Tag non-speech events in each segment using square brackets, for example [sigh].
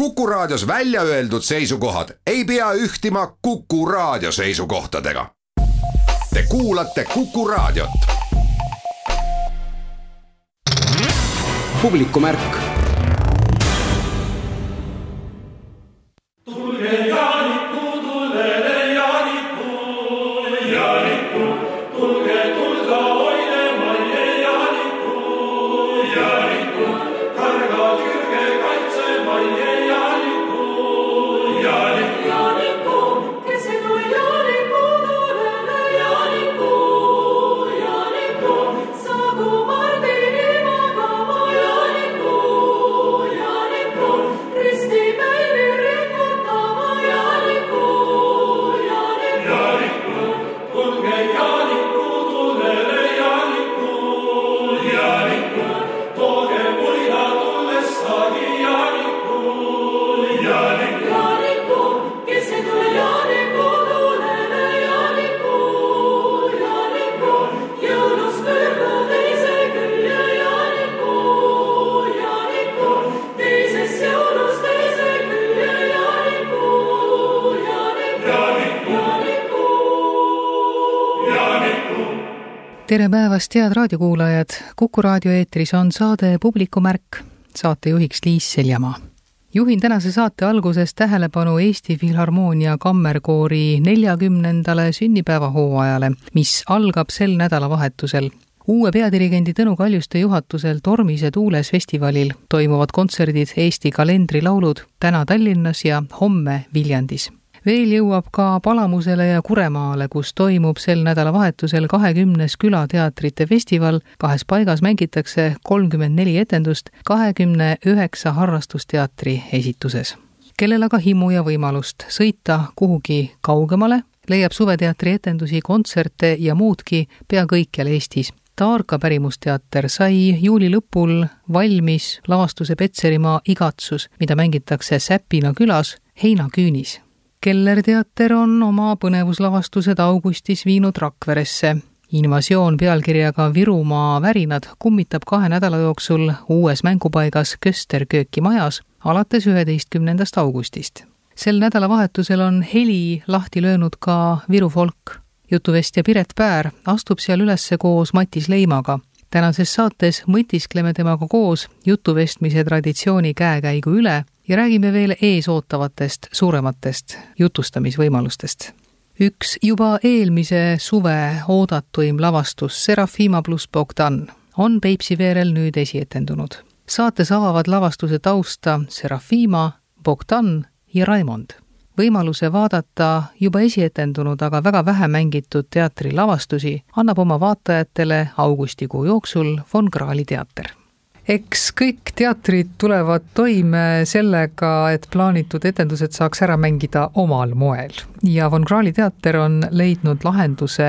Kuku Raadios välja öeldud seisukohad ei pea ühtima Kuku Raadio seisukohtadega. Te kuulate Kuku Raadiot. publikumärk tulge tere päevast, head raadiokuulajad! kuku raadio eetris on saade Publikumärk, saatejuhiks Liis Seljamaa. juhin tänase saate alguses tähelepanu Eesti Filharmoonia Kammerkoori neljakümnendale sünnipäevahooajale, mis algab sel nädalavahetusel. uue peadirigendi Tõnu Kaljuste juhatusel Tormise tuules festivalil toimuvad kontserdid Eesti kalendrilaulud täna Tallinnas ja homme Viljandis veel jõuab ka Palamusele ja Kuremaale, kus toimub sel nädalavahetusel kahekümnes külateatrite festival. kahes paigas mängitakse kolmkümmend neli etendust kahekümne üheksa harrastusteatri esituses. kellel aga himu ja võimalust sõita kuhugi kaugemale, leiab suveteatri etendusi, kontserte ja muudki pea kõikjal Eestis. Taarka pärimusteater sai juuli lõpul valmis lavastuse Petserimaa igatsus, mida mängitakse Säpina külas heinaküünis Keller teater on oma põnevuslavastused augustis viinud Rakveresse. invasioon pealkirjaga Virumaa värinad kummitab kahe nädala jooksul uues mängupaigas Kösterkööki majas alates üheteistkümnendast augustist. sel nädalavahetusel on heli lahti löönud ka Viru folk. jutuvestja Piret Päär astub seal üles koos Matis Leimaga tänases saates mõtiskleme temaga koos jutuvestmise traditsiooni käekäigu üle ja räägime veel ees ootavatest suurematest jutustamisvõimalustest. üks juba eelmise suve oodatuim lavastus Serafima pluss Bogdan on Peipsi veerel nüüd esietendunud. saates avavad lavastuse tausta Serafima, Bogdan ja Raimond. võimaluse vaadata juba esietendunud, aga väga vähe mängitud teatrilavastusi annab oma vaatajatele augustikuu jooksul Von Krahli teater eks kõik teatrid tulevad toime sellega, et plaanitud etendused saaks ära mängida omal moel ja Von Krahli teater on leidnud lahenduse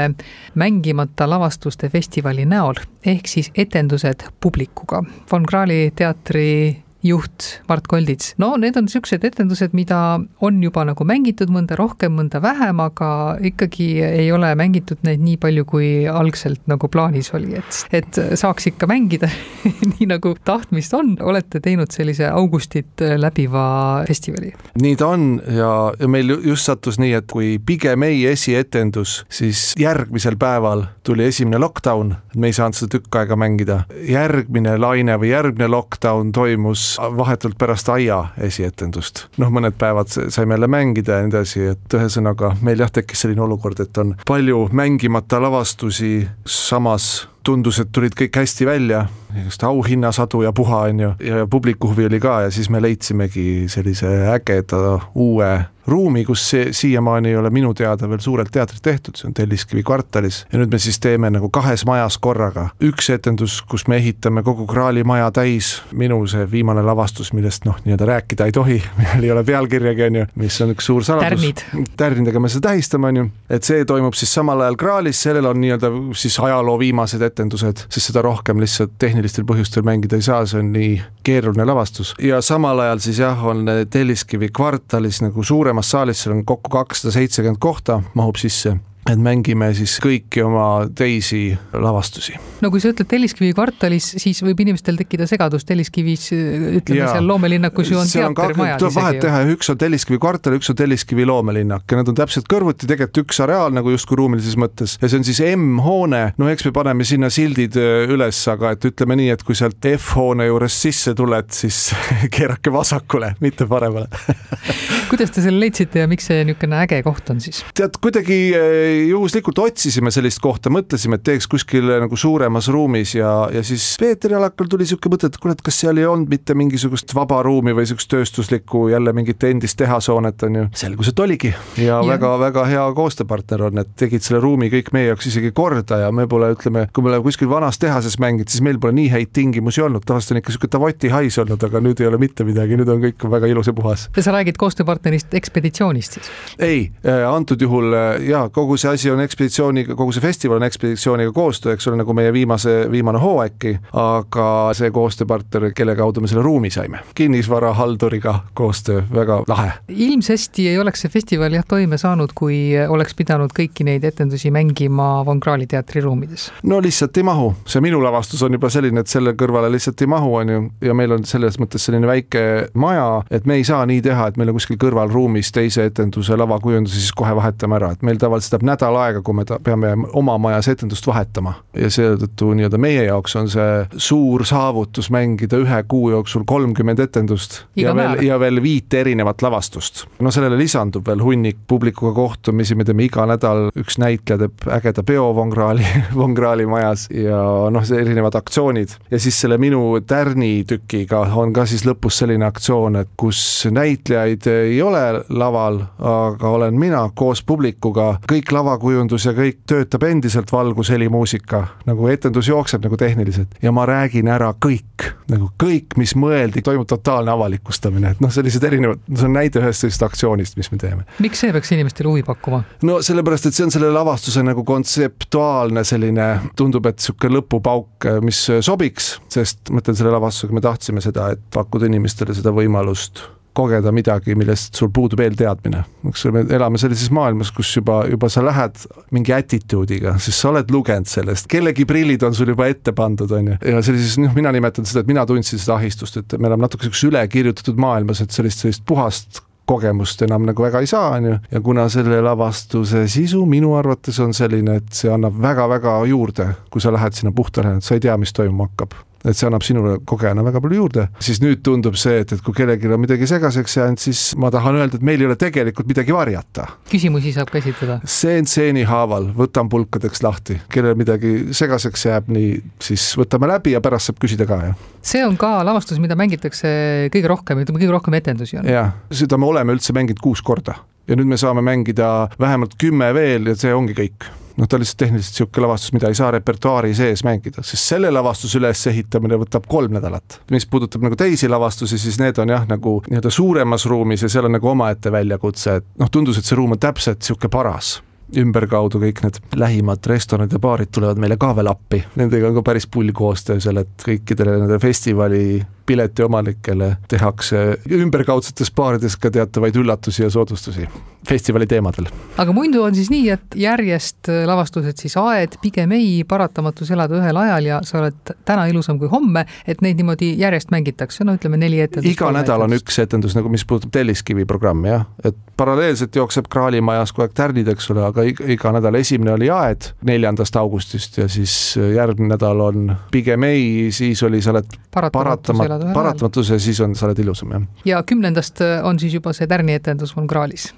mängimata lavastuste festivali näol, ehk siis etendused publikuga. Von Krahli teatri juht Mart Koldits. no need on niisugused etendused, mida on juba nagu mängitud, mõnda rohkem, mõnda vähem, aga ikkagi ei ole mängitud neid nii palju, kui algselt nagu plaanis oli, et, et saaks ikka mängida [laughs] nii nagu tahtmist on. olete teinud sellise augustit läbiva festivali? nii ta on ja, ja meil just sattus nii, et kui pigem ei esietendus, siis järgmisel päeval tuli esimene lockdown, me ei saanud seda tükk aega mängida. järgmine laine või järgmine lockdown toimus vahetult pärast aia esietendust. noh, mõned päevad saime jälle mängida ja nii edasi, et ühesõnaga meil jah, tekkis selline olukord, et on palju mängimata lavastusi, samas tundus, et tulid kõik hästi välja, igast auhinnasadu ja puha, on ju, ja publiku huvi oli ka ja siis me leidsimegi sellise ägeda uue ruumi, kus see siiamaani ei ole minu teada veel suurelt teatrit tehtud, see on Telliskivi kvartalis. ja nüüd me siis teeme nagu kahes majas korraga. üks etendus, kus me ehitame kogu Graali maja täis, minu see viimane lavastus, millest noh, nii-öelda rääkida ei tohi, [laughs] millel ei ole pealkirjagi, on ju, mis on üks suur saladus. tärnidega me seda tähistame, on ju, et see toimub siis samal ajal Graalis, sellel on nii-öelda siis ajaloo viimased etendused, sest seda rohkem lihtsalt tehnilistel põhjustel mängida ei saa, see on nii keeruline lavastus. ja samal ajal siis jah, on Telliskivi kvartalis nagu suuremas saalis, seal on kokku kakssada seitsekümmend kohta, mahub sisse et mängime siis kõiki oma teisi lavastusi. no kui sa ütled Telliskivi kvartalis, siis võib inimestel tekkida segadus, Telliskivis ütleme Jaa. seal loomelinnakus ju on teatrimajad tuleb vahet teha, üks on Telliskivi kvartal, üks on Telliskivi loomelinnak ja nad on täpselt kõrvuti, tegelikult üks areaal nagu justkui ruumilises mõttes ja see on siis M-hoone, no eks me paneme sinna sildid öö, üles, aga et ütleme nii, et kui sealt F-hoone juurest sisse tuled, siis [laughs] keerake vasakule, mitte paremale. [laughs] kuidas te selle leidsite ja miks see niisugune äge koht on siis? tead, kuidagi eh, juhuslikult otsisime sellist kohta, mõtlesime, et teeks kuskil nagu suuremas ruumis ja, ja siis Peeter Jalakal tuli niisugune mõte, et kuule, et kas seal ei olnud mitte mingisugust vaba ruumi või niisugust tööstuslikku jälle mingit endist tehashoonet on ju. selgus, et oligi ja väga-väga hea koostööpartner on, et tegid selle ruumi kõik meie jaoks isegi korda ja me pole, ütleme, kui me oleme kuskil vanas tehases mänginud, siis meil pole nii häid tingimusi olnud, tavaliselt on ikka niisugune Davoti hais olnud, aga nüüd ei ole mitte midagi, nüüd on kõik väga ilus ja puhas sa räägid koostööpartnerist ekspeditsioonist siis? ei, antud juhul äh, jaa, kogu see asi on ekspeditsiooniga, kogu see festival on ekspeditsiooniga koostöö, eks ole, nagu meie viimase, viimane hooaegki, aga see koostööpartner, kelle kaudu me selle ruumi saime, kinnisvarahalduriga koostöö, väga lahe. ilmsesti ei oleks see festival jah toime saanud, kui oleks pidanud kõiki neid etendusi mängima Von Krahli teatri ruumides. no lihtsalt ei mahu, see minu lavastus on juba selline, et selle kõrvale lihtsalt ei mahu, on ju, ja meil on selles mõttes selline väike maja, et me ei saa nii teha, et meil on kuskil kõrvalruumis teise etenduse lavakujundus ja siis kohe vahetame ära, et meil tavaliselt läheb nädal aega, kui me peame oma majas etendust vahetama. Ja seetõttu nii-öelda meie jaoks on see suur saavutus mängida ühe kuu jooksul kolmkümmend etendust Iga ja veel ja veel viite erinevat lavastust. no sellele lisandub veel hunnik publikuga kohtumisi, me teeme iga nädal, üks näitleja teeb ägeda peo Von Krahli, [laughs] Von Krahli majas ja noh, see erinevad aktsioonid. Ja siis selle minu tärnitükiga on ka siis lõpus selline aktsioon, et kus näitlejaid ei ole laval, aga olen mina koos publikuga, kõik lavakujundus ja kõik töötab endiselt valgus, heli, muusika, nagu etendus jookseb nagu tehniliselt. Ja ma räägin ära kõik, nagu kõik, mis mõeldi, toimub totaalne avalikustamine, et noh, sellised erinevad, see on näide ühest sellisest aktsioonist, mis me teeme. Miks see peaks inimestele huvi pakkuma? no sellepärast, et see on selle lavastuse nagu kontseptuaalne selline, tundub, et niisugune lõpupauk, mis sobiks, sest ma ütlen, selle lavastusega me tahtsime seda, et pakkuda inimestele seda võimalust kogeda midagi, millest sul puudub eelteadmine. eks me elame sellises maailmas, kus juba, juba sa lähed mingi attitude'iga, siis sa oled lugenud sellest, kellegi prillid on sul juba ette pandud, on ju. ja sellises, noh, mina nimetan seda, et mina tundsin seda ahistust, et me oleme natuke niisuguses ülekirjutatud maailmas, et sellist, sellist puhast kogemust enam nagu väga ei saa, on ju, ja kuna selle lavastuse sisu minu arvates on selline, et see annab väga-väga juurde, kui sa lähed sinna puhtale, sa ei tea, mis toimuma hakkab et see annab sinule kogejana väga palju juurde, siis nüüd tundub see, et, et kui kellelgi on midagi segaseks jäänud, siis ma tahan öelda, et meil ei ole tegelikult midagi varjata. küsimusi saab ka esitada. stseen stseeni haaval võtan pulkadeks lahti, kellel midagi segaseks jääb, nii siis võtame läbi ja pärast saab küsida ka, jah. see on ka lavastus, mida mängitakse kõige rohkem, ütleme kõige rohkem etendusi on. jah, seda me oleme üldse mänginud kuus korda ja nüüd me saame mängida vähemalt kümme veel ja see ongi kõik noh, ta lihtsalt tehniliselt niisugune lavastus, mida ei saa repertuaari sees mängida, sest selle lavastuse ülesehitamine võtab kolm nädalat. mis puudutab nagu teisi lavastusi, siis need on jah, nagu nii-öelda suuremas ruumis ja seal on nagu omaette väljakutse, et noh, tundus, et see ruum on täpselt niisugune paras ümberkaudu kõik need lähimad restoranid ja baarid tulevad meile ka veel appi, nendega on ka päris pull koostöö seal, et kõikidele nende festivali piletiomanikele tehakse ümberkaudsetes baarides ka teatavaid üllatusi ja soodustusi festivali teemadel. aga muidu on siis nii, et järjest äh, lavastused siis Aed, Pigem ei, Paratamatus elada ühel ajal ja sa oled täna ilusam kui homme, et neid niimoodi järjest mängitakse, no ütleme neli etendust. iga nädal on üks etendus nagu, mis puudutab Telliskivi programmi jah, et paralleelselt jookseb Kraalimajas kogu aeg tärnid, eks ole, aga iga, iga nädal esimene oli Aed neljandast augustist ja siis järgmine nädal on Pigem ei, siis oli sa oled paratamatus elada paratama-, ühel ajal. paratamatus ja siis on, sa oled ilusam jah. ja kümnendast äh, on siis juba see Tärni etendus Von Krahlis.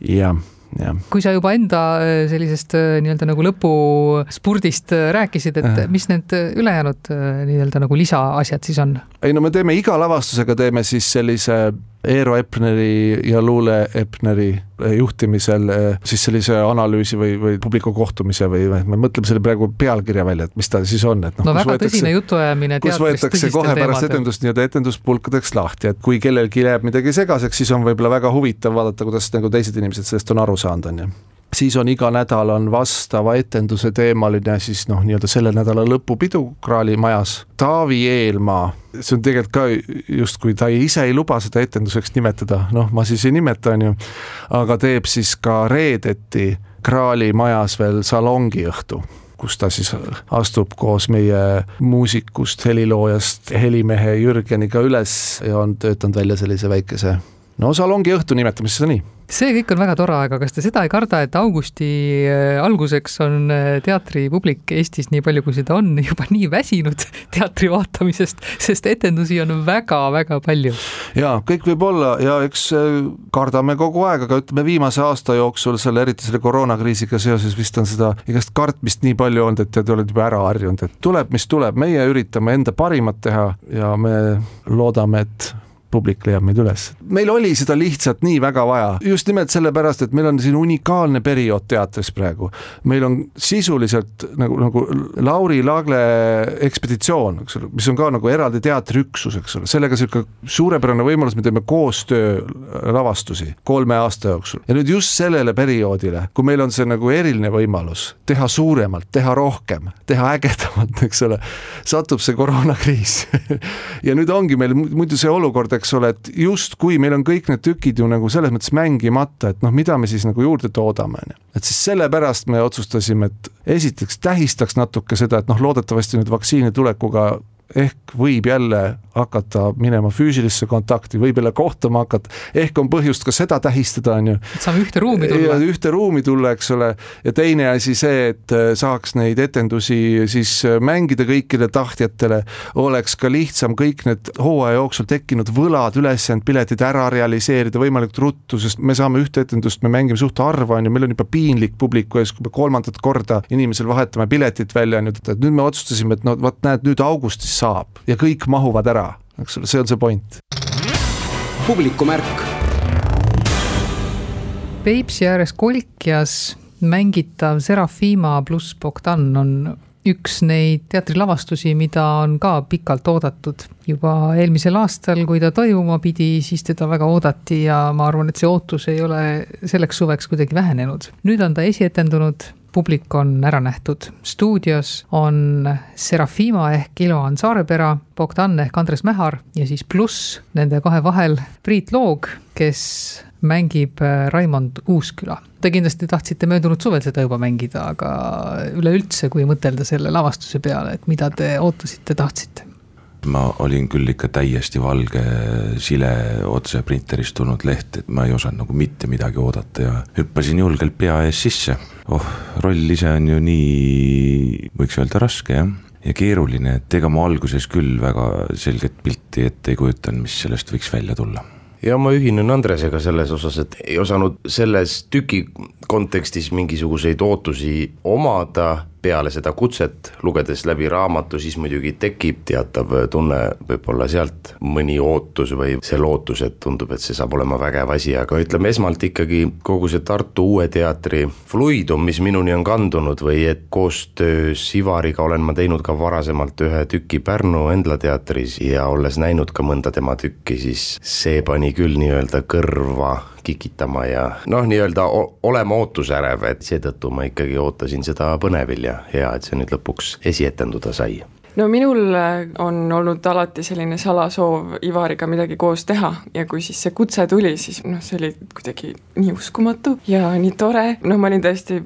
jah, jah. kui sa juba enda äh, sellisest äh, nii-öelda nagu lõpuspurdist rääkisid, et Äh. mis need ülejäänud nii-öelda nagu lisaasjad siis on? ei no me teeme iga lavastusega teeme siis sellise Eero Epneri ja Luule Epneri juhtimisel eh, siis sellise analüüsi või, või publiku kohtumise või, või me mõtleme selle praegu pealkirja välja, et mis ta siis on, et no kus väga võetakse- tõsine jutuajamine kus võetakse kohe pärast teemadel. etendust nii-öelda etenduspulkadeks lahti, et kui kellelgi jääb midagi segaseks, siis on võib-olla väga huvitav vaadata, kuidas nagu teised inimesed sellest on aru saanud, on ju siis on iga nädal on vastava etenduse teemaline siis noh, nii-öelda selle nädala lõpupidu Kraali majas. Taavi Eelmaa, see on tegelikult ka justkui ta ise ei luba seda etenduseks nimetada, noh, ma siis ei nimeta, on ju, aga teeb siis ka reedeti Kraali majas veel salongiõhtu kus ta siis astub koos meie muusikust, heliloojast, helimehe Jürgeniga üles ja on töötanud välja sellise väikese no salongiõhtu, nimetame siis seda nii see kõik on väga tore, aga kas te seda ei karda, et augusti äh, alguseks on äh, teatripublik Eestis, nii palju kui seda on, [laughs] juba nii väsinud teatri vaatamisest, sest etendusi on väga-väga palju? jaa, kõik võib olla ja eks äh, kardame kogu aeg, aga ütleme viimase aasta jooksul selle, eriti selle koroonakriisiga seoses vist on seda igast kartmist nii palju olnud, et tead, oled juba ära harjunud, et tuleb, mis tuleb, meie üritame enda parimat teha ja me loodame, et publik leiab meid üles. meil oli seda lihtsalt nii väga vaja, just nimelt sellepärast, et meil on siin unikaalne periood teatris praegu. meil on sisuliselt nagu, nagu Lauri Lagle ekspeditsioon, eks ole, mis on ka nagu eraldi teatriüksus, eks ole, sellega sihuke suurepärane võimalus, me teeme koostöö lavastusi kolme aasta jooksul ja nüüd just sellele perioodile, kui meil on see nagu eriline võimalus teha suuremalt, teha rohkem, teha ägedamalt, eks ole, satub see koroonakriis [laughs] ja nüüd ongi meil muidu see olukord, eks ole, et justkui meil on kõik need tükid ju nagu selles mõttes mängimata, et noh, mida me siis nagu juurde toodame, on ju. et siis sellepärast me otsustasime, et esiteks tähistaks natuke seda, et noh, loodetavasti nüüd vaktsiini tulekuga ehk võib jälle hakata minema füüsilisse kontakti, võib jälle kohtuma hakata, ehk on põhjust ka seda tähistada, on ju. et saame ühte ruumi tulla. ühte ruumi tulla, eks ole, ja teine asi see, et äh, saaks neid etendusi siis äh, mängida kõikidele tahtjatele, oleks ka lihtsam kõik need hooaja jooksul tekkinud võlad, ülesjäänud piletid ära realiseerida võimalikult ruttu, sest me saame ühte etendust, me mängime suht harva, on ju, meil on juba piinlik publiku ees, kui me kolmandat korda inimesel vahetame piletit välja, on ju, et nüüd me otsustasime, et no vot näed, nüüd augustis saab ja kõik mahuvad ära, eks ole, see on see point. publikumärk. Peipsi ääres Kolkjas mängitav Serafima pluss Bogdan on üks neid teatrilavastusi, mida on ka pikalt oodatud. juba eelmisel aastal, kui ta toimuma pidi, siis teda väga oodati ja ma arvan, et see ootus ei ole selleks suveks kuidagi vähenenud. nüüd on ta esietendunud publik on ära nähtud. stuudios on Serafima ehk Iloan Saarepera, Bogdan ehk Andres Mähar ja siis pluss nende kahe vahel Priit Loog, kes mängib äh, Raimond Uusküla. Te kindlasti tahtsite möödunud suvel seda juba mängida, aga üleüldse, kui mõtelda selle lavastuse peale, et mida te ootasite, tahtsite? ma olin küll ikka täiesti valge sile otse printerist tulnud leht, et ma ei osanud nagu mitte midagi oodata ja hüppasin julgelt pea ees sisse. Oh, roll ise on ju nii, võiks öelda raske jah, ja keeruline, et ega ma alguses küll väga selget pilti ette ei kujutanud, mis sellest võiks välja tulla. Ja ma ühinen Andresega selles osas, et ei osanud selles tüki kontekstis mingisuguseid ootusi omada peale seda kutset, lugedes läbi raamatu, siis muidugi tekib teatav tunne võib-olla sealt mõni ootus või see lootus, et tundub, et see saab olema vägev asi, aga ütleme esmalt ikkagi kogu see Tartu Uue Teatri fluidum, mis minuni on kandunud või et koostöös Ivariga olen ma teinud ka varasemalt ühe tüki Pärnu Endla teatris ja olles näinud ka mõnda tema tükki, siis see pani küll nii-öelda kõrva kikitama ja noh, nii-öelda olema ootusärev, et seetõttu ma ikkagi ootasin seda põnevil ja hea, et see nüüd lõpuks esietenduda sai. No minul äh, on olnud alati selline salasoov Ivariga midagi koos teha ja kui siis see kutse tuli, siis noh, see oli kuidagi nii uskumatu ja nii tore, noh, ma olin täiesti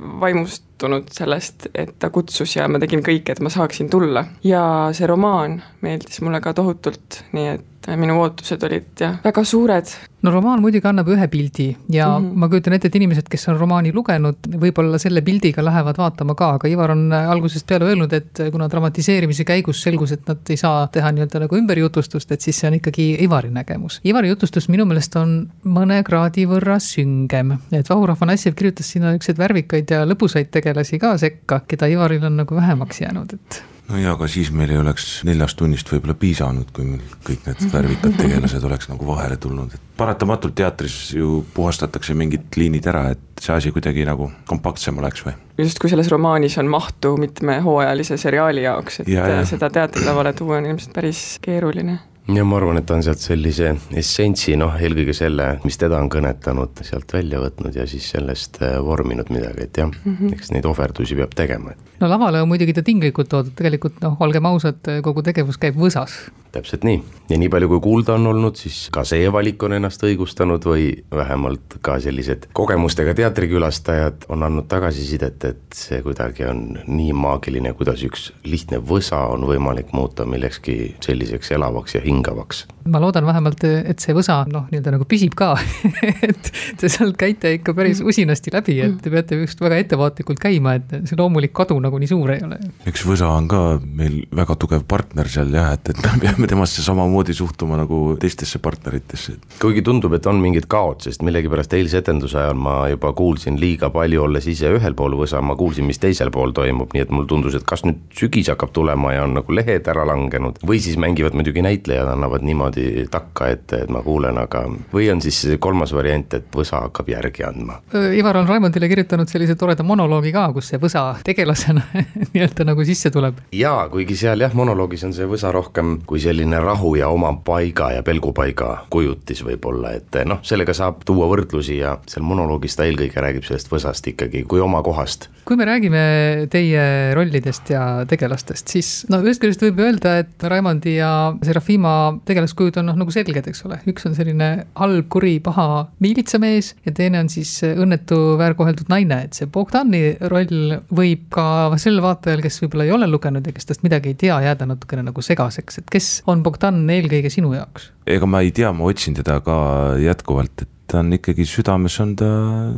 vaimustunud sellest, et ta kutsus ja ma tegin kõik, et ma saaksin tulla. ja see romaan meeldis mulle ka tohutult, nii et minu ootused olid jah, väga suured. no romaan muidugi annab ühe pildi ja mm -hmm. ma kujutan ette, et inimesed, kes on romaani lugenud, võib-olla selle pildiga lähevad vaatama ka, aga Ivar on algusest peale öelnud, et kuna dramatiseerimise käigus selgus, et nad ei saa teha nii-öelda nagu ümberjutustust, et siis see on ikkagi Ivari nägemus. Ivari jutustus minu meelest on mõne kraadi võrra süngem, et Vahur Afanassjev kirjutas sinna niisuguseid värvikaid ja lõbusaid tegelasi ka sekka, keda Ivaril on nagu vähemaks jäänud, et no jaa, aga siis meil ei oleks neljast tunnist võib-olla piisanud, kui meil kõik need värvikad tegelased oleks nagu vahele tulnud, et paratamatult teatris ju puhastatakse mingid liinid ära, et see asi kuidagi nagu kompaktsem oleks või? justkui selles romaanis on mahtu mitme hooajalise seriaali jaoks, et Ja, ja. seda teatrilavale tuua on ilmselt päris keeruline ja ma arvan, et ta on sealt sellise essentsi, noh eelkõige selle, mis teda on kõnetanud, sealt välja võtnud ja siis sellest äh, vorminud midagi, et jah mm, -hmm. eks neid ohverdusi peab tegema, no lavale on muidugi ta tinglikult toodud, tegelikult noh, olgem ausad, kogu tegevus käib võsas. täpselt nii ja nii palju, kui kuulda on olnud, siis ka see valik on ennast õigustanud või vähemalt ka sellised kogemustega teatrikülastajad on andnud tagasisidet, et see kuidagi on nii maagiline, kuidas üks lihtne võsa on võimalik muuta millekski selliseks elavaks ja hingavaks ma loodan vähemalt, et see võsa noh, nii-öelda nagu püsib ka [laughs] et te sealt käite ikka päris usinasti läbi, et te peate just väga ettevaatlikult käima, et see loomulik kadu nagu nii suur ei ole. eks Võsa on ka meil väga tugev partner seal jah, et, et me peame temasse samamoodi suhtuma nagu teistesse partneritesse. kuigi tundub, et on mingit kaot, sest millegipärast eilse etenduse ajal ma juba kuulsin liiga palju, olles ise ühel pool Võsa, ma kuulsin, mis teisel pool toimub, nii et mul tundus, et kas nüüd sügis hakkab tulema ja on nagu lehed ära langenud või siis mängivad muidugi näitlejad, annavad niimoodi niimoodi takka ette, et ma kuulen, aga või on siis kolmas variant, et võsa hakkab järgi andma? Ivar on Raimondile kirjutanud sellise toreda monoloogi ka, kus see võsa tegelasena [laughs] nii-öelda nagu sisse tuleb. jaa, kuigi seal jah, monoloogis on see võsa rohkem kui selline rahu ja oma paiga ja pelgupaiga kujutis võib-olla, et noh, sellega saab tuua võrdlusi ja seal monoloogis ta eelkõige räägib sellest võsast ikkagi kui oma kohast. kui me räägime teie rollidest ja tegelastest, siis no ühest küljest võib öelda, et Raimondi ja Serafima tegelaskujud on noh, nagu selged, eks ole, üks on selline halb, kuri, paha miilitsamees ja teine on siis õnnetu väärkoheldud naine, et see Bogdani roll võib ka sel vaatajal, kes võib-olla ei ole lugenud ja kes tast midagi ei tea, jääda natukene nagu segaseks, et kes on Bogdan eelkõige sinu jaoks? ega ma ei tea, ma otsin teda ka jätkuvalt, et ta on ikkagi südames on ta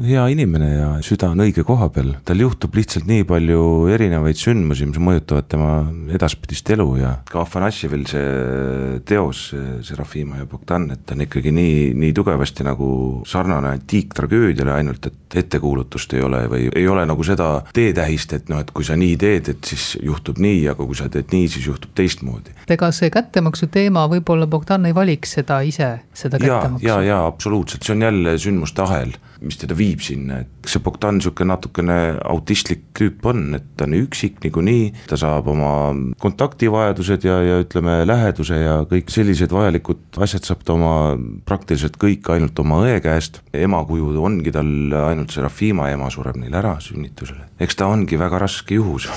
hea inimene ja süda on õige koha peal. tal juhtub lihtsalt nii palju erinevaid sündmusi, mis mõjutavad tema edaspidist elu ja ka Afanasjevil see teos, Serafima ja Bogdan, et ta on ikkagi nii, nii tugevasti nagu sarnane antiiktragöödiale, ainult et ettekuulutust ei ole või ei ole nagu seda teetähist, et noh, et kui sa nii teed, et siis juhtub nii, aga kui sa teed nii, siis juhtub teistmoodi. ega see kättemaksu teema, võib-olla Bogdan ei valiks seda ise, seda kättemaksu? ja, ja, ja absoluutselt, see on jälle sündmuste ahel, mis teda viib sinna, et see Bogdan niisugune natukene autistlik tüüp on, et ta on üksik niikuinii, ta saab oma kontaktivajadused ja, ja ütleme, läheduse ja kõik sellised vajalikud asjad saab ta oma praktiliselt kõik ainult oma õe käest, ema kuju ongi tal ainult Serafima ema sureb neil ära sünnitusele, eks ta ongi väga raske juhus.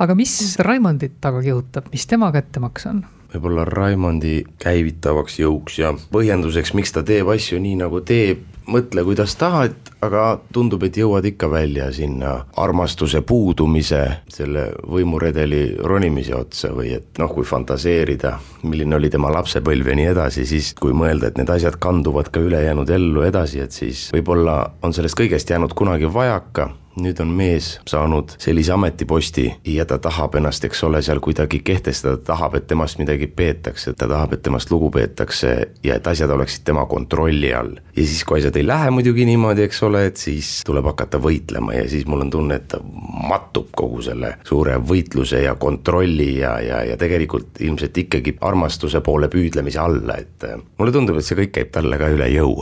aga mis Raimondit taga kihutab, mis tema kättemaks on? Võib-olla Raimondi käivitavaks jõuks ja põhjenduseks, miks ta teeb asju nii, nagu teeb, mõtle, kuidas tahad, aga tundub, et jõuad ikka välja sinna armastuse puudumise, selle võimuredeli ronimise otsa või et noh, kui fantaseerida, milline oli tema lapsepõlv ja nii edasi, siis kui mõelda, et need asjad kanduvad ka ülejäänud ellu edasi, et siis võib-olla on sellest kõigest jäänud kunagi vajaka nüüd on mees saanud sellise ametiposti ja ta tahab ennast, eks ole, seal kuidagi kehtestada, tahab, et temast midagi peetakse, ta tahab, et temast lugu peetakse ja et asjad oleksid tema kontrolli all. ja siis, kui asjad ei lähe muidugi niimoodi, eks ole, et siis tuleb hakata võitlema ja siis mul on tunne, et ta mattub kogu selle suure võitluse ja kontrolli ja, ja, ja tegelikult ilmselt ikkagi armastuse poole püüdlemise alla, et mulle tundub, et see kõik käib talle ka üle jõu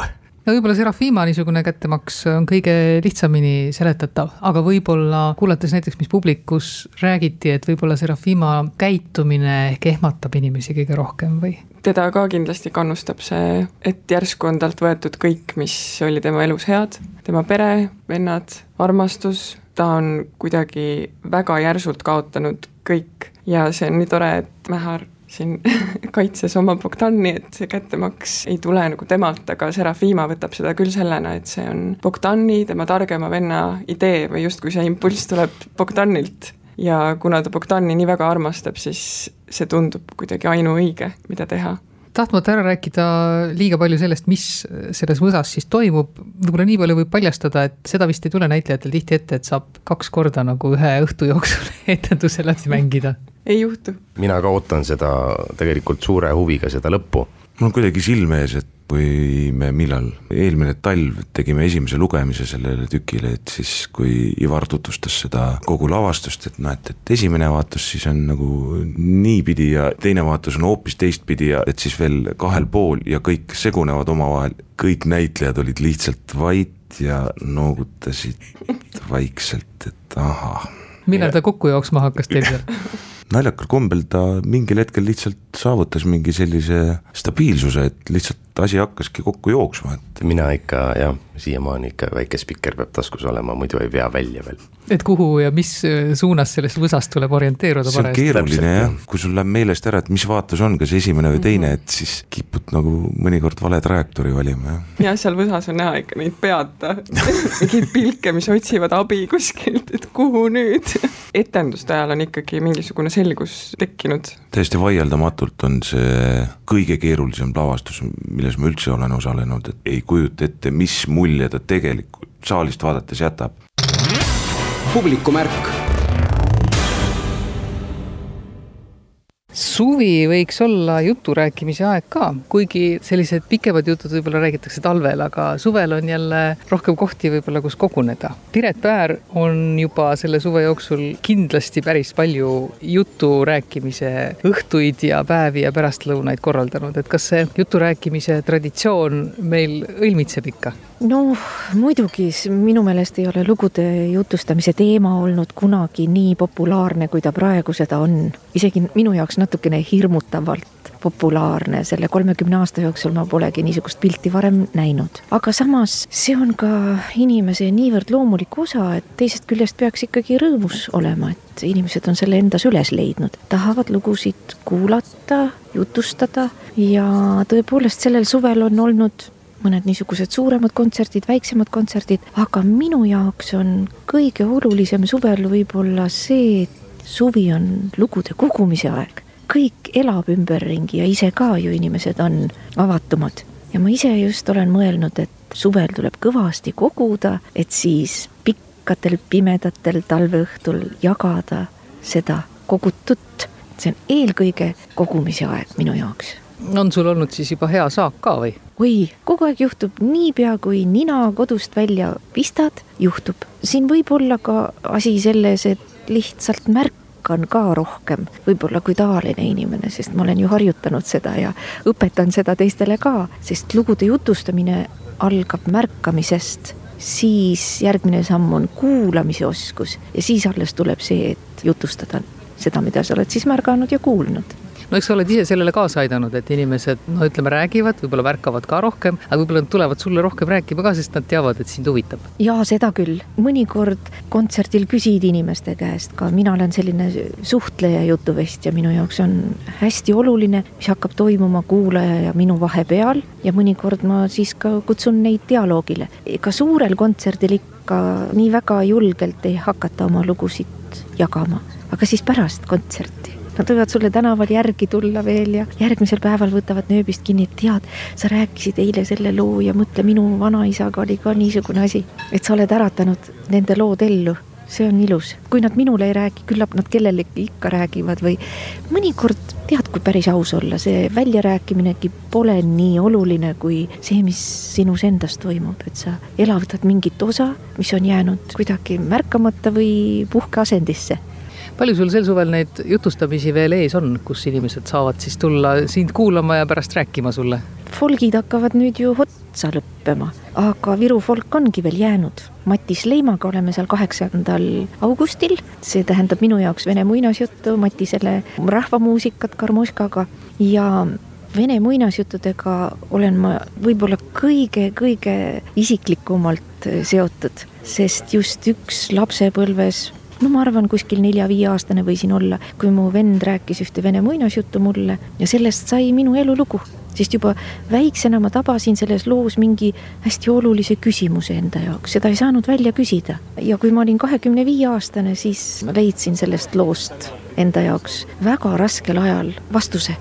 no võib-olla Serafima niisugune kättemaks on kõige lihtsamini seletatav, aga võib-olla kuulates näiteks, mis publikus räägiti, et võib-olla Serafima käitumine ehk ehmatab inimesi kõige rohkem või? teda ka kindlasti kannustab see, et järsku on talt võetud kõik, mis oli tema elus head, tema pere, vennad, armastus, ta on kuidagi väga järsult kaotanud kõik. Ja see on nii tore, et Mähar siin [laughs] kaitses oma Bogdani, et see kättemaks ei tule nagu temalt, aga Serafima võtab seda küll sellena, et see on Bogdani, tema targema venna idee või justkui see impulss tuleb Bogdanilt. ja kuna ta Bogdani nii väga armastab, siis see tundub kuidagi ainuõige, mida teha. Tahtmata ära rääkida liiga palju sellest, mis selles võsas siis toimub, võib-olla nii palju võib paljastada, et seda vist ei tule näitlejatel tihti ette, et saab kaks korda nagu ühe õhtu jooksul [laughs] etenduse läbi mängida ei juhtu. mina ka ootan seda tegelikult suure huviga, seda lõppu. mul on kuidagi silme ees, et kui me millal, eelmine talv tegime esimese lugemise sellele tükile, et siis kui Ivar tutvustas seda kogu lavastust, et noh, et, et esimene vaatus siis on nagu niipidi ja teine vaatus on hoopis teistpidi ja et siis veel kahel pool ja kõik segunevad omavahel, kõik näitlejad olid lihtsalt vait ja noogutasid vaikselt, et ahah. millal ta kokku jooksma hakkas teil [laughs] seal? Naljakal kombel ta mingil hetkel lihtsalt saavutas mingi sellise stabiilsuse, et lihtsalt asi hakkaski kokku jooksma, et mina ikka jah, siiamaani ikka väike spikker peab taskus olema, muidu ei vea välja veel. et kuhu ja mis äh, suunas sellest võsast tuleb orienteeruda see on parajasti? keeruline jah, kui sul läheb meelest ära, et mis vaatus on, kas esimene või teine, et siis kipud nagu mõnikord vale trajektoori valima, jah. jah, seal võsas on näha ikka neid peata, [laughs] mingeid pilke, mis otsivad abi kuskilt, et kuhu nüüd. [laughs] etenduste ajal on ikkagi mingisugune selgus tekkinud. täiesti vaieldamatult on see kõige keerulisem lavastus, milles ma üldse olen osalenud, et ei kujuta ette, mis mulje ta tegelikult saalist vaadates jätab. publikumärk suvi võiks olla jutu rääkimise aeg ka, kuigi sellised pikemad jutud võib-olla räägitakse talvel, aga suvel on jälle rohkem kohti võib-olla, kus koguneda. Piret Päär on juba selle suve jooksul kindlasti päris palju jutu rääkimise õhtuid ja päevi ja pärastlõunaid korraldanud, et kas see jutu rääkimise traditsioon meil õilmitseb ikka? No muidugi, minu meelest ei ole lugude jutustamise teema olnud kunagi nii populaarne, kui ta praegu seda on. isegi minu jaoks natukene hirmutavalt populaarne, selle kolmekümne aasta jooksul ma polegi niisugust pilti varem näinud. aga samas see on ka inimese niivõrd loomulik osa, et teisest küljest peaks ikkagi rõõmus olema, et inimesed on selle endas üles leidnud, tahavad lugusid kuulata, jutustada ja tõepoolest sellel suvel on olnud mõned niisugused suuremad kontserdid, väiksemad kontserdid, aga minu jaoks on kõige olulisem suvel võib-olla see, et suvi on lugude kogumise aeg. kõik elab ümberringi ja ise ka ju inimesed on avatumad. ja ma ise just olen mõelnud, et suvel tuleb kõvasti koguda, et siis pikkadel pimedatel talveõhtul jagada seda kogutut. see on eelkõige kogumise aeg minu jaoks on sul olnud siis juba hea saak ka või? oi, kogu aeg juhtub, niipea kui nina kodust välja pistad, juhtub. siin võib olla ka asi selles, et lihtsalt märkan ka rohkem, võib-olla kui tavaline inimene, sest ma olen ju harjutanud seda ja õpetan seda teistele ka, sest lugude jutustamine algab märkamisest, siis järgmine samm on kuulamise oskus ja siis alles tuleb see, et jutustada seda, mida sa oled siis märganud ja kuulnud no eks sa oled ise sellele kaasa aidanud, et inimesed no ütleme, räägivad, võib-olla märkavad ka rohkem, aga võib-olla nad tulevad sulle rohkem rääkima ka, sest nad teavad, et sind huvitab. jaa, seda küll, mõnikord kontserdil küsid inimeste käest ka, mina olen selline suhtleja jutuvestja, minu jaoks on hästi oluline, mis hakkab toimuma kuulaja ja minu vahepeal. Ja mõnikord ma siis ka kutsun neid dialoogile. ka suurel kontserdil ikka nii väga julgelt ei hakata oma lugusid jagama, aga siis pärast kontserti Nad võivad sulle tänaval järgi tulla veel ja järgmisel päeval võtavad nööbist kinni, et tead, sa rääkisid eile selle loo ja mõtle, minu vanaisaga oli ka niisugune asi, et sa oled äratanud nende lood ellu. See on ilus, kui nad minule ei räägi, küllap nad kellelegi ikka räägivad või mõnikord tead, kui päris aus olla, see väljarääkiminegi pole nii oluline kui see, mis sinus endas toimub, et sa elavdad mingit osa, mis on jäänud kuidagi märkamata või puhkeasendisse palju sul sel suvel neid jutustamisi veel ees on, kus inimesed saavad siis tulla sind kuulama ja pärast rääkima sulle? folgid hakkavad nüüd ju otsa lõppema, aga Viru folk ongi veel jäänud. Matis Leimaga oleme seal kaheksandal augustil, see tähendab minu jaoks vene muinasjuttu, Matisele rahvamuusikat Karmoškaga ja vene muinasjuttudega olen ma võib-olla kõige-kõige isiklikumalt seotud, sest just üks lapsepõlves no ma arvan, kuskil nelja-viieaastane võisin olla, kui mu vend rääkis ühte vene muinasjuttu mulle ja sellest sai minu elulugu. sest juba väiksena ma tabasin selles loos mingi hästi olulise küsimuse enda jaoks, seda ei saanud välja küsida. ja kui ma olin kahekümne viie aastane, siis ma leidsin sellest loost enda jaoks väga raskel ajal vastuse,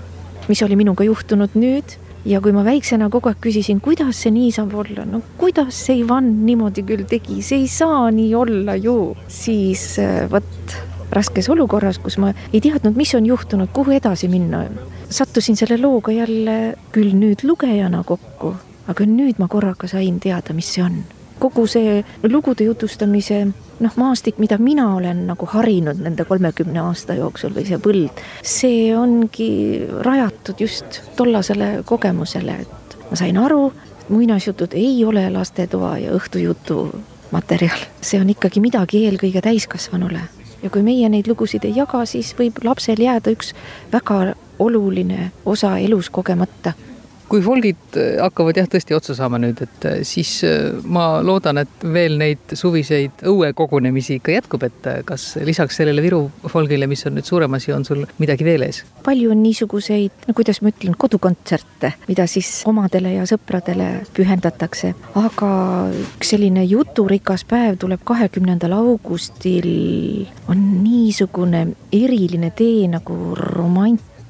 mis oli minuga juhtunud nüüd ja kui ma väiksena kogu aeg küsisin, kuidas see nii saab olla, no kuidas see Ivan niimoodi küll tegi, see ei saa nii olla ju, siis äh, vot raskes olukorras, kus ma ei teadnud, mis on juhtunud, kuhu edasi minna, sattusin selle looga jälle küll nüüd lugejana kokku, aga nüüd ma korraga sain teada, mis see on kogu see lugude jutustamise noh, maastik, mida mina olen nagu harinud nende kolmekümne aasta jooksul või see põld, see ongi rajatud just tollasele kogemusele, et ma sain aru, muinasjutud ei ole lastetoa ja õhtujutu materjal, see on ikkagi midagi eelkõige täiskasvanule. Ja kui meie neid lugusid ei jaga, siis võib lapsel jääda üks väga oluline osa elus kogemata kui folgid äh, hakkavad jah, tõesti otsa saama nüüd, et äh, siis äh, ma loodan, et veel neid suviseid õuekogunemisi ikka jätkub, et kas lisaks sellele Viru folgile, mis on nüüd suurem asi, on sul midagi veel ees? palju on niisuguseid, no kuidas ma ütlen, kodukontserte, mida siis omadele ja sõpradele pühendatakse, aga üks selline juturikas päev tuleb kahekümnendal augustil, on niisugune eriline tee nagu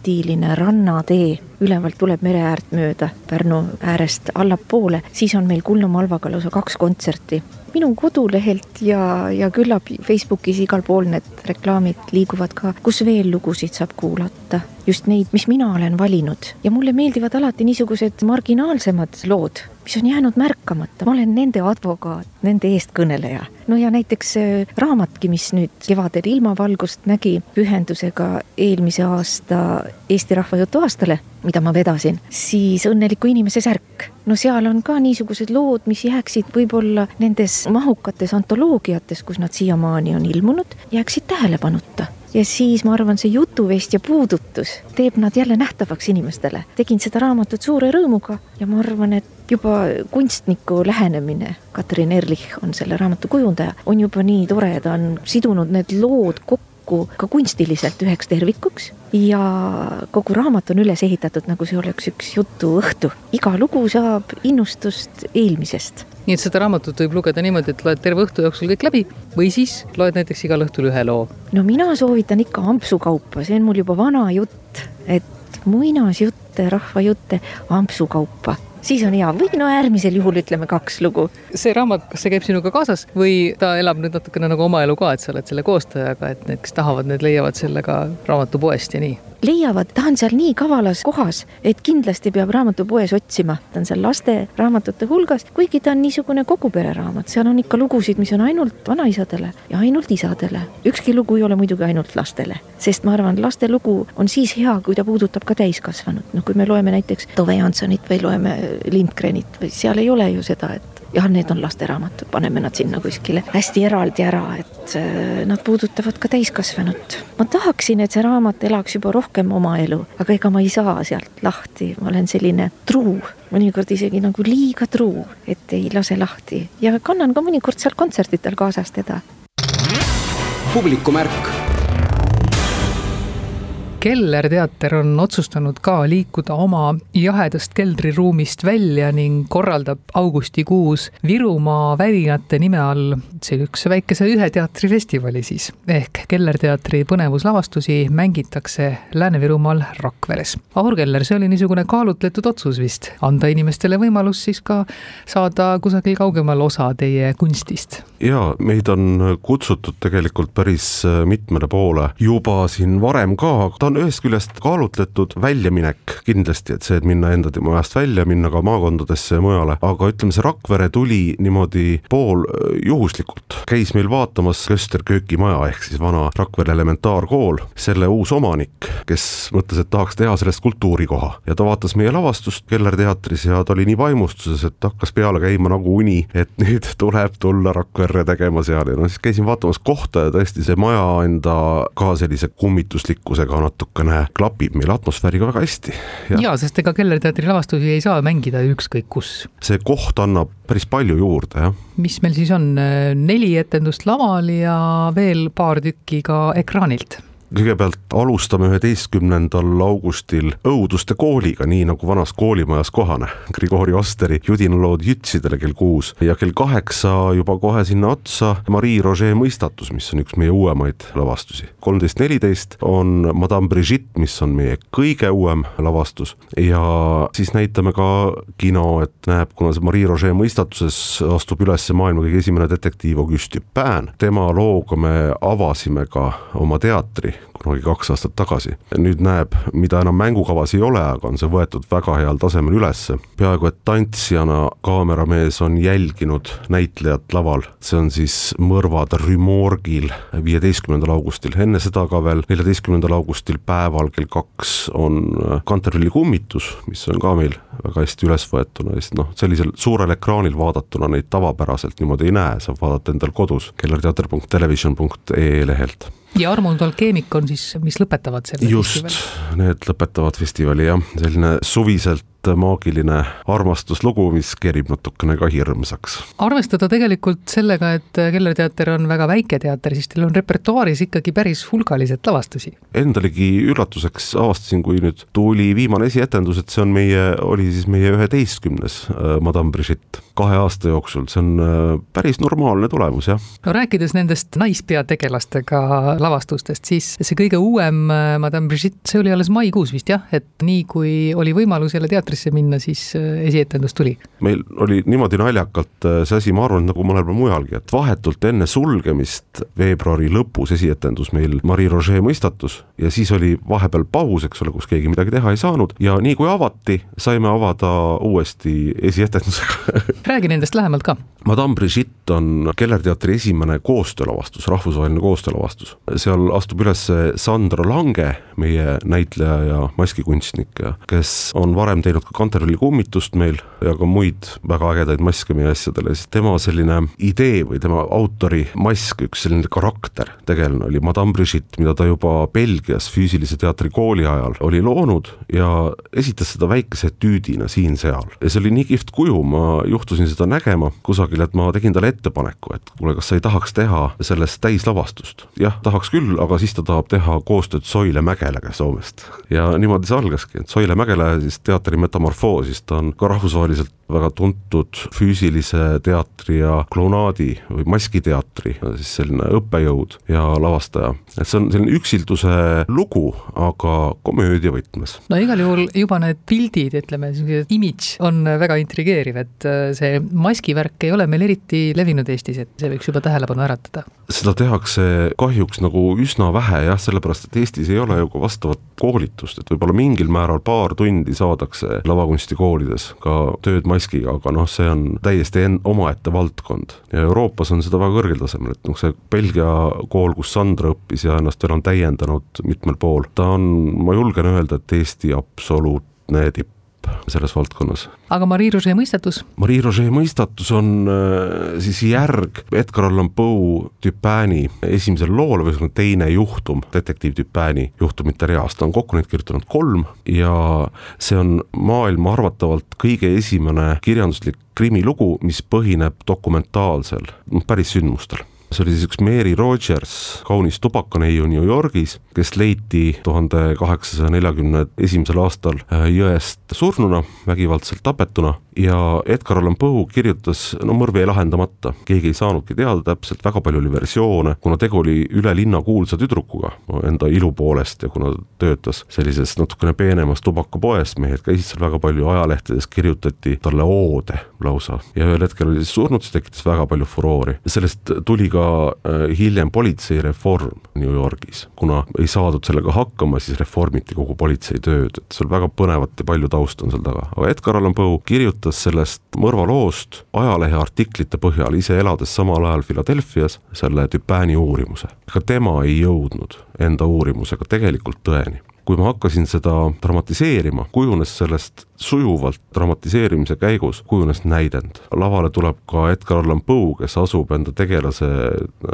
romantiline rannatee ülevalt tuleb mere äärt mööda Pärnu äärest allapoole, siis on meil Kuldne Malvaga lausa kaks kontserti. minu kodulehelt ja, ja küllap Facebookis igal pool need reklaamid liiguvad ka, kus veel lugusid saab kuulata. just neid, mis mina olen valinud ja mulle meeldivad alati niisugused marginaalsemad lood, mis on jäänud märkamata, ma olen nende advokaat, nende eestkõneleja. no ja näiteks äh, raamatki, mis nüüd kevadel ilmavalgust nägi pühendusega eelmise aasta Eesti Rahvajutu aastale mida ma vedasin, siis Õnneliku inimese särk. no seal on ka niisugused lood, mis jääksid võib-olla nendes mahukates antoloogiates, kus nad siiamaani on ilmunud, jääksid tähelepanuta ja siis ma arvan, see jutuvest ja puudutus teeb nad jälle nähtavaks inimestele. tegin seda raamatut suure rõõmuga ja ma arvan, et juba kunstniku lähenemine, Katrin Erlich on selle raamatu kujundaja, on juba nii tore, ta on sidunud need lood kokku ka kunstiliselt üheks tervikuks ja kogu raamat on üles ehitatud, nagu see oleks üks jutuõhtu. iga lugu saab innustust eelmisest. nii et seda raamatut võib lugeda niimoodi, et loed terve õhtu jooksul kõik läbi või siis loed näiteks igal õhtul ühe loo? no mina soovitan ikka ampsu kaupa, see on mul juba vana jutt, et muinasjutte, rahvajutte ampsu kaupa siis on hea või no äärmisel juhul ütleme kaks lugu. see raamat, kas see käib sinuga kaasas või ta elab nüüd natukene nagu oma elu ka, et sa oled selle koostajaga, et need, kes tahavad, need leiavad selle ka raamatupoest ja nii? Leiavad, ta on seal nii kavalas kohas, et kindlasti peab raamatupoes otsima. ta on seal laste raamatute hulgas, kuigi ta on niisugune kogu pere raamat, seal on ikka lugusid, mis on ainult vanaisadele ja ainult isadele. ükski lugu ei ole muidugi ainult lastele, sest ma arvan, laste lugu on siis hea, kui ta puudutab ka täiskasvanut. no kui me loeme näiteks Tove Jansonit või loeme Lindgrenit või seal ei ole ju seda, et jah, need on lasteraamatud, paneme nad sinna kuskile hästi eraldi ära, et äh, nad puudutavad ka täiskasvanut. ma tahaksin, et see raamat elaks juba rohkem oma elu, aga ega ma ei saa sealt lahti, ma olen selline truu, mõnikord isegi nagu liiga truu, et ei lase lahti ja kannan ka mõnikord seal kontsertidel kaasas teda. publikumärk Keller teater on otsustanud ka liikuda oma jahedast keldriruumist välja ning korraldab augustikuus Virumaa värinate nime all sellise väikese ühe teatrifestivali siis. ehk Keller teatri põnevuslavastusi mängitakse Lääne-Virumaal Rakveres. Ahur Keller, see oli niisugune kaalutletud otsus vist, anda inimestele võimalus siis ka saada kusagil kaugemal osa teie kunstist? jaa, meid on kutsutud tegelikult päris mitmele poole juba siin varem ka, ta on ühest küljest kaalutletud väljaminek kindlasti, et see, et minna enda majast välja, minna ka maakondadesse ja mujale, aga ütleme, see Rakvere tuli niimoodi pool juhuslikult. käis meil vaatamas Köster köökimaja ehk siis vana Rakvere elementaarkool, selle uus omanik, kes mõtles, et tahaks teha sellest kultuurikoha ja ta vaatas meie lavastust Keller teatris ja ta oli nii vaimustuses, et hakkas peale käima nagu uni, et [laughs] nüüd tuleb tulla Rakverre tegema seal ja no siis käisin vaatamas kohta ja tõesti see maja enda ka sellise kummituslikkusega natukene klapib meil atmosfääriga väga hästi. ja, sest ega Keller teatri lavastusi ei saa mängida ükskõik kus. see koht annab päris palju juurde, jah. mis meil siis on, neli etendust laval ja veel paar tükki ka ekraanilt kõigepealt alustame üheteistkümnendal augustil Õuduste kooliga, nii nagu vanas koolimajas kohane. Grigori Osteri judinalood Jütsidele kell kuus ja kell kaheksa juba kohe sinna otsa Marie Roger mõistatus, mis on üks meie uuemaid lavastusi. kolmteist neliteist on Madame Brigitte, mis on meie kõige uuem lavastus ja siis näitame ka kino, et näeb, kuna see Marie Roger mõistatuses astub üles maailma kõige esimene detektiiv Auguste Dupin, tema looga me avasime ka oma teatri kunagi kaks aastat tagasi. nüüd näeb, mida enam mängukavas ei ole, aga on see võetud väga heal tasemel ülesse. peaaegu et tantsijana kaameramees on jälginud näitlejat laval, see on siis Mõrvad Rümorgil viieteistkümnendal augustil, enne seda ka veel neljateistkümnendal augustil päeval kell kaks on Kantervilli kummitus, mis on ka meil väga hästi üles võetuna, sest noh, sellisel suurel ekraanil vaadatuna neid tavapäraselt niimoodi ei näe, saab vaadata endal kodus kellerteater.television.ee lehelt ja Armand Alkeemik on siis, mis lõpetavad selle just, need lõpetavad festivali jah, selline suviselt maagiline armastuslugu, mis kerib natukene ka hirmsaks. arvestada tegelikult sellega, et Kellerteater on väga väike teater, siis teil on repertuaaris ikkagi päris hulgaliselt lavastusi. Endalegi üllatuseks avastasin, kui nüüd tuli viimane esietendus, et see on meie, oli siis meie üheteistkümnes äh, Madame Brigitte kahe aasta jooksul, see on äh, päris normaalne tulemus, jah. no rääkides nendest naispeategelastega lavastustest, siis see kõige uuem äh, Madame Brigitte, see oli alles maikuus vist jah, et nii kui oli võimalus jälle teatrisse minna, siis esietendus tuli? meil oli niimoodi naljakalt see asi, ma arvan, nagu mõnel pool mujalgi, et vahetult enne sulgemist veebruari lõpus esietendus meil Marie Roger mõistatus ja siis oli vahepeal paus, eks ole, kus keegi midagi teha ei saanud ja nii kui avati, saime avada uuesti esietendusega [laughs] räägi nendest lähemalt ka. Madame Brigitte on Kellerteatri esimene koostöölavastus, rahvusvaheline koostöölavastus. seal astub üles Sandra Lange, meie näitleja ja maskikunstnik, kes on varem teinud ka Kantervilli kummitust meil ja ka muid väga ägedaid maske meie asjadele, siis tema selline idee või tema autori mask, üks selline karakter, tegelane oli Madame Brigitte, mida ta juba Belgias füüsilise teatri kooli ajal oli loonud ja esitas seda väikese etüüdina siin-seal. ja see oli nii kihvt kuju, ma juhtusin seda nägema kusagil, et ma tegin talle ettepaneku, et kuule, kas sa ei tahaks teha sellest täislavastust. jah, tahaks küll, aga siis ta tahab teha koostööd Soile Mägelega Soomest. ja niimoodi see algaski, et Soile Mägele siis teatri Metamorfoos, ta on ka rahvusvaheliselt väga tuntud füüsilise teatri ja klounaadi või maskiteatri siis selline õppejõud ja lavastaja. et see on selline üksilduse lugu, aga komöödia võtmes. no igal juhul juba need pildid, ütleme, imidž on väga intrigeeriv, et see maskivärk ei ole meil eriti levinud Eestis, et see võiks juba tähelepanu äratada. Seda tehakse kahjuks nagu üsna vähe jah, sellepärast et Eestis ei ole ju ka vastavat koolitust, et võib-olla mingil määral paar tundi saadakse lavakunstikoolides ka tööd maskiga, aga noh, see on täiesti en-, omaette valdkond. ja Euroopas on seda väga kõrgel tasemel, et noh, see Belgia kool, kus Sandra õppis ja ennast veel on täiendanud mitmel pool, ta on, ma julgen öelda, et Eesti absoluutne tipp selles valdkonnas. aga Marie Roger mõistatus? Marie Roger mõistatus on äh, siis järg Edgar Allan Poe Dupini esimesele loole või ühesõnaga teine juhtum detektiiv Dupini juhtumite reast, ta on kokku neid kirjutanud kolm ja see on maailma arvatavalt kõige esimene kirjanduslik krimilugu, mis põhineb dokumentaalsel, päris sündmustel see oli siis üks Mary Rogers, kaunis tubakaneiu New Yorgis, kes leiti tuhande kaheksasaja neljakümne esimesel aastal äh, jõest surnuna, vägivaldselt tapetuna ja Edgar Allan Poe kirjutas, no mõrv jäi lahendamata, keegi ei saanudki teada täpselt, väga palju oli versioone, kuna tegu oli üle linna kuulsa tüdrukuga enda ilu poolest ja kuna töötas sellises natukene peenemas tubakapoes, mehed käisid seal väga palju, ajalehtedes kirjutati talle oode lausa. Ja ühel hetkel oli siis surnud, see tekitas väga palju furoori. sellest tuli ka äh, hiljem politseireform New Yorgis, kuna ei saadud sellega hakkama, siis reformiti kogu politseitööd, et seal väga põnevat ja palju tausta on seal taga, aga Edgar Allan Poe kirjutas kirjutas sellest mõrvaloost ajaleheartiklite põhjal, ise elades samal ajal Philadelphias, selle Dupini uurimuse. ega tema ei jõudnud enda uurimusega tegelikult tõeni kui ma hakkasin seda dramatiseerima, kujunes sellest sujuvalt dramatiseerimise käigus, kujunes näidend. lavale tuleb ka Edgar Allan Poe, kes asub enda tegelase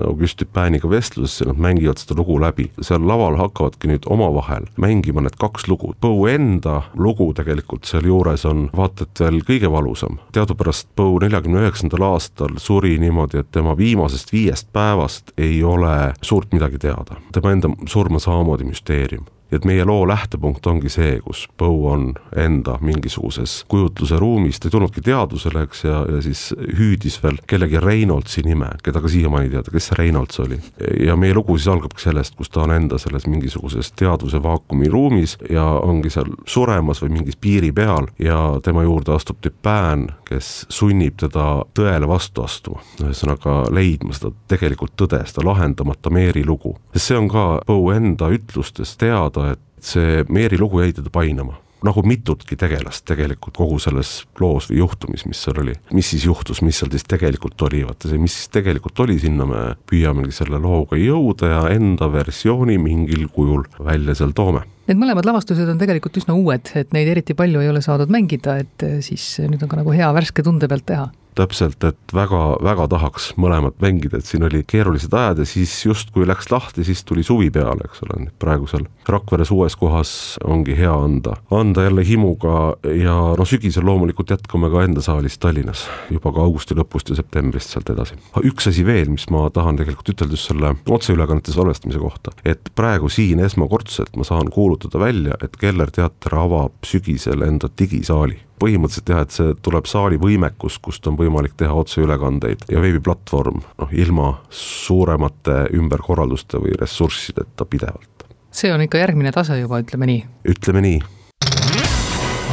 Auguste Dupiniga vestlusesse, nad mängivad seda lugu läbi. seal laval hakkavadki nüüd omavahel mängima need kaks lugu. Poe enda lugu tegelikult sealjuures on vaata et veel kõige valusam. teadupärast Poe neljakümne üheksandal aastal suri niimoodi, et tema viimasest viiest päevast ei ole suurt midagi teada. tema enda surm on samamoodi müsteerium et meie loo lähtepunkt ongi see, kus Poe on enda mingisuguses kujutluse ruumis, ta ei tulnudki teadvusele, eks, ja, ja siis hüüdis veel kellegi Reinholdsi nime, keda ka siiamaani ei teada, kes see Reinholds oli. ja meie lugu siis algabki sellest, kus ta on enda selles mingisuguses teadvuse vaakumi ruumis ja ongi seal suremas või mingis piiri peal ja tema juurde astub Dupin, kes sunnib teda tõele vastu astuma. ühesõnaga leidma seda tegelikult tõde, seda lahendamata Meeri lugu. sest see on ka Poe enda ütlustes teada, et see Meeri lugu jäi teda painama nagu mitutki tegelast tegelikult kogu selles loos või juhtumis, mis seal oli. mis siis juhtus, mis seal siis tegelikult oli, vaata see, mis siis tegelikult oli, sinna me püüamegi selle looga jõuda ja enda versiooni mingil kujul välja seal toome Need mõlemad lavastused on tegelikult üsna uued, et neid eriti palju ei ole saadud mängida, et siis nüüd on ka nagu hea värske tunde pealt teha täpselt, et väga-väga tahaks mõlemat mängida, et siin oli keerulised ajad ja siis justkui läks lahti, siis tuli suvi peale, eks ole, praegu seal Rakveres uues kohas ongi hea anda, anda jälle himuga ja noh, sügisel loomulikult jätkame ka enda saalis Tallinnas juba ka augusti lõpust ja septembrist sealt edasi. üks asi veel, mis ma tahan tegelikult ütelda just selle otseülekannete salvestamise kohta, et praegu siin esmakordselt ma saan kuulutada välja, et Keller teater avab sügisel enda digisaali põhimõtteliselt jah, et see tuleb saali võimekus, kust on võimalik teha otseülekandeid ja veebiplatvorm, noh ilma suuremate ümberkorralduste või ressurssideta pidevalt. see on ikka järgmine tase juba, ütleme nii. ütleme nii.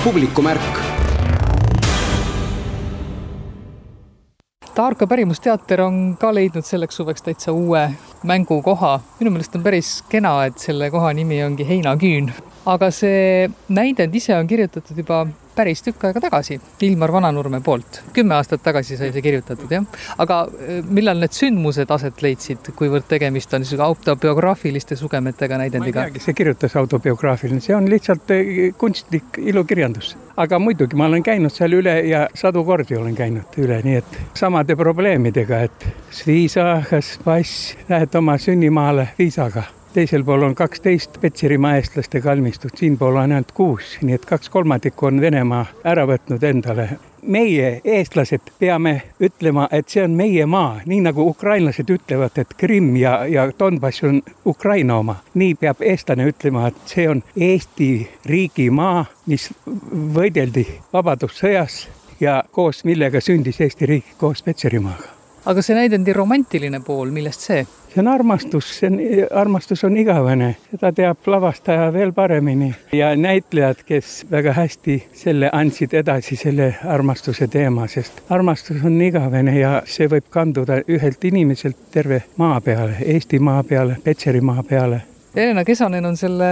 publikumärk Taarka pärimusteater on ka leidnud selleks suveks täitsa uue mängukoha. minu meelest on päris kena, et selle koha nimi ongi Heinaküün. aga see näidend ise on kirjutatud juba päris tükk aega tagasi Ilmar Vananurme poolt. kümme aastat tagasi sai see kirjutatud, jah. aga äh, millal need sündmused aset leidsid, kuivõrd tegemist on niisuguse autobiograafiliste sugemetega näidendiga? ma ei teagi, see kirjutas autobiograafiline, see on lihtsalt äh, kunstlik ilukirjandus. aga muidugi ma olen käinud seal üle ja sadu kordi olen käinud üle, nii et samade probleemidega, et Sviisa, kas pass, lähed oma sünnimaale viisaga teisel pool on kaksteist Petserimaa eestlaste kalmistut, siinpool on ainult kuus, nii et kaks kolmandikku on Venemaa ära võtnud endale. meie, eestlased, peame ütlema, et see on meie maa, nii nagu ukrainlased ütlevad, et Krimm ja, ja Donbass on Ukraina oma. nii peab eestlane ütlema, et see on Eesti riigi maa, mis võideldi Vabadussõjas ja koos millega sündis Eesti riik koos Petserimaaga aga see näidendi romantiline pool, millest see? see on armastus, see on, armastus on igavene, seda teab lavastaja veel paremini ja näitlejad, kes väga hästi selle andsid edasi, selle armastuse teema, sest armastus on igavene ja see võib kanduda ühelt inimeselt terve maa peale, Eesti maa peale, Petserimaa peale Helena Kesanen on selle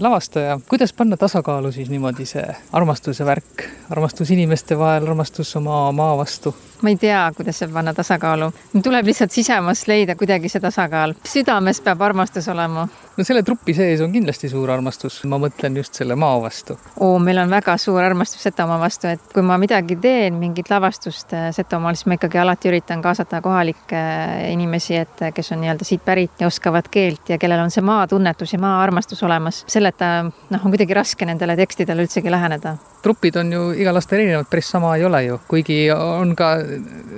lavastaja. kuidas panna tasakaalu siis niimoodi see armastuse värk, armastus inimeste vahel, armastus oma maa vastu? Ma ei tea, kuidas see panna tasakaalu. tuleb lihtsalt sisemas leida kuidagi see tasakaal. südames peab armastus olema. no selle trupi sees on kindlasti suur armastus, ma mõtlen just selle maa vastu. oo, meil on väga suur armastus Setomaa vastu, et kui ma midagi teen, mingit lavastust äh, Setomaal, siis ma ikkagi alati üritan kaasata kohalikke äh, inimesi, et äh, kes on nii-öelda siit pärit ja oskavad keelt ja kellel on see maatunnetus ja maa-armastus olemas. selleta noh, on kuidagi raske nendele tekstidele üldsegi läheneda. trupid on ju igal aastal erinevad, päris sama ei ole ju, kuigi on ka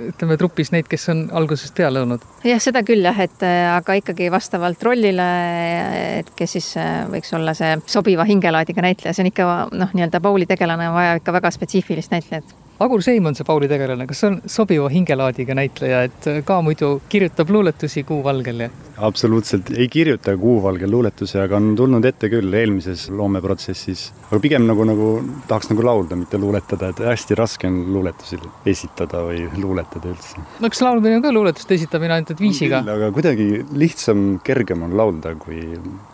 ütleme trupis neid, kes on algusest peale olnud? jah, seda küll jah, et äh, aga ikkagi vastavalt rollile, et kes siis äh, võiks olla see sobiva hingelaadiga näitleja, see on ikka noh, nii-öelda Pauli tegelane on vaja ikka väga spetsiifilist näitlejat Agur Seim on see Pauli tegelane, kas see on sobiva hingelaadiga näitleja, et ka muidu kirjutab luuletusi Kuu valgel ja? absoluutselt ei kirjuta kuuvalgel luuletusi, aga on tulnud ette küll eelmises loomeprotsessis. aga pigem nagu, nagu tahaks nagu laulda, mitte luuletada, et hästi raske on luuletusi esitada või luuletada üldse. no kas laulmine on ka luuletuste esitamine ainult et viisiga? aga kuidagi lihtsam, kergem on laulda, kui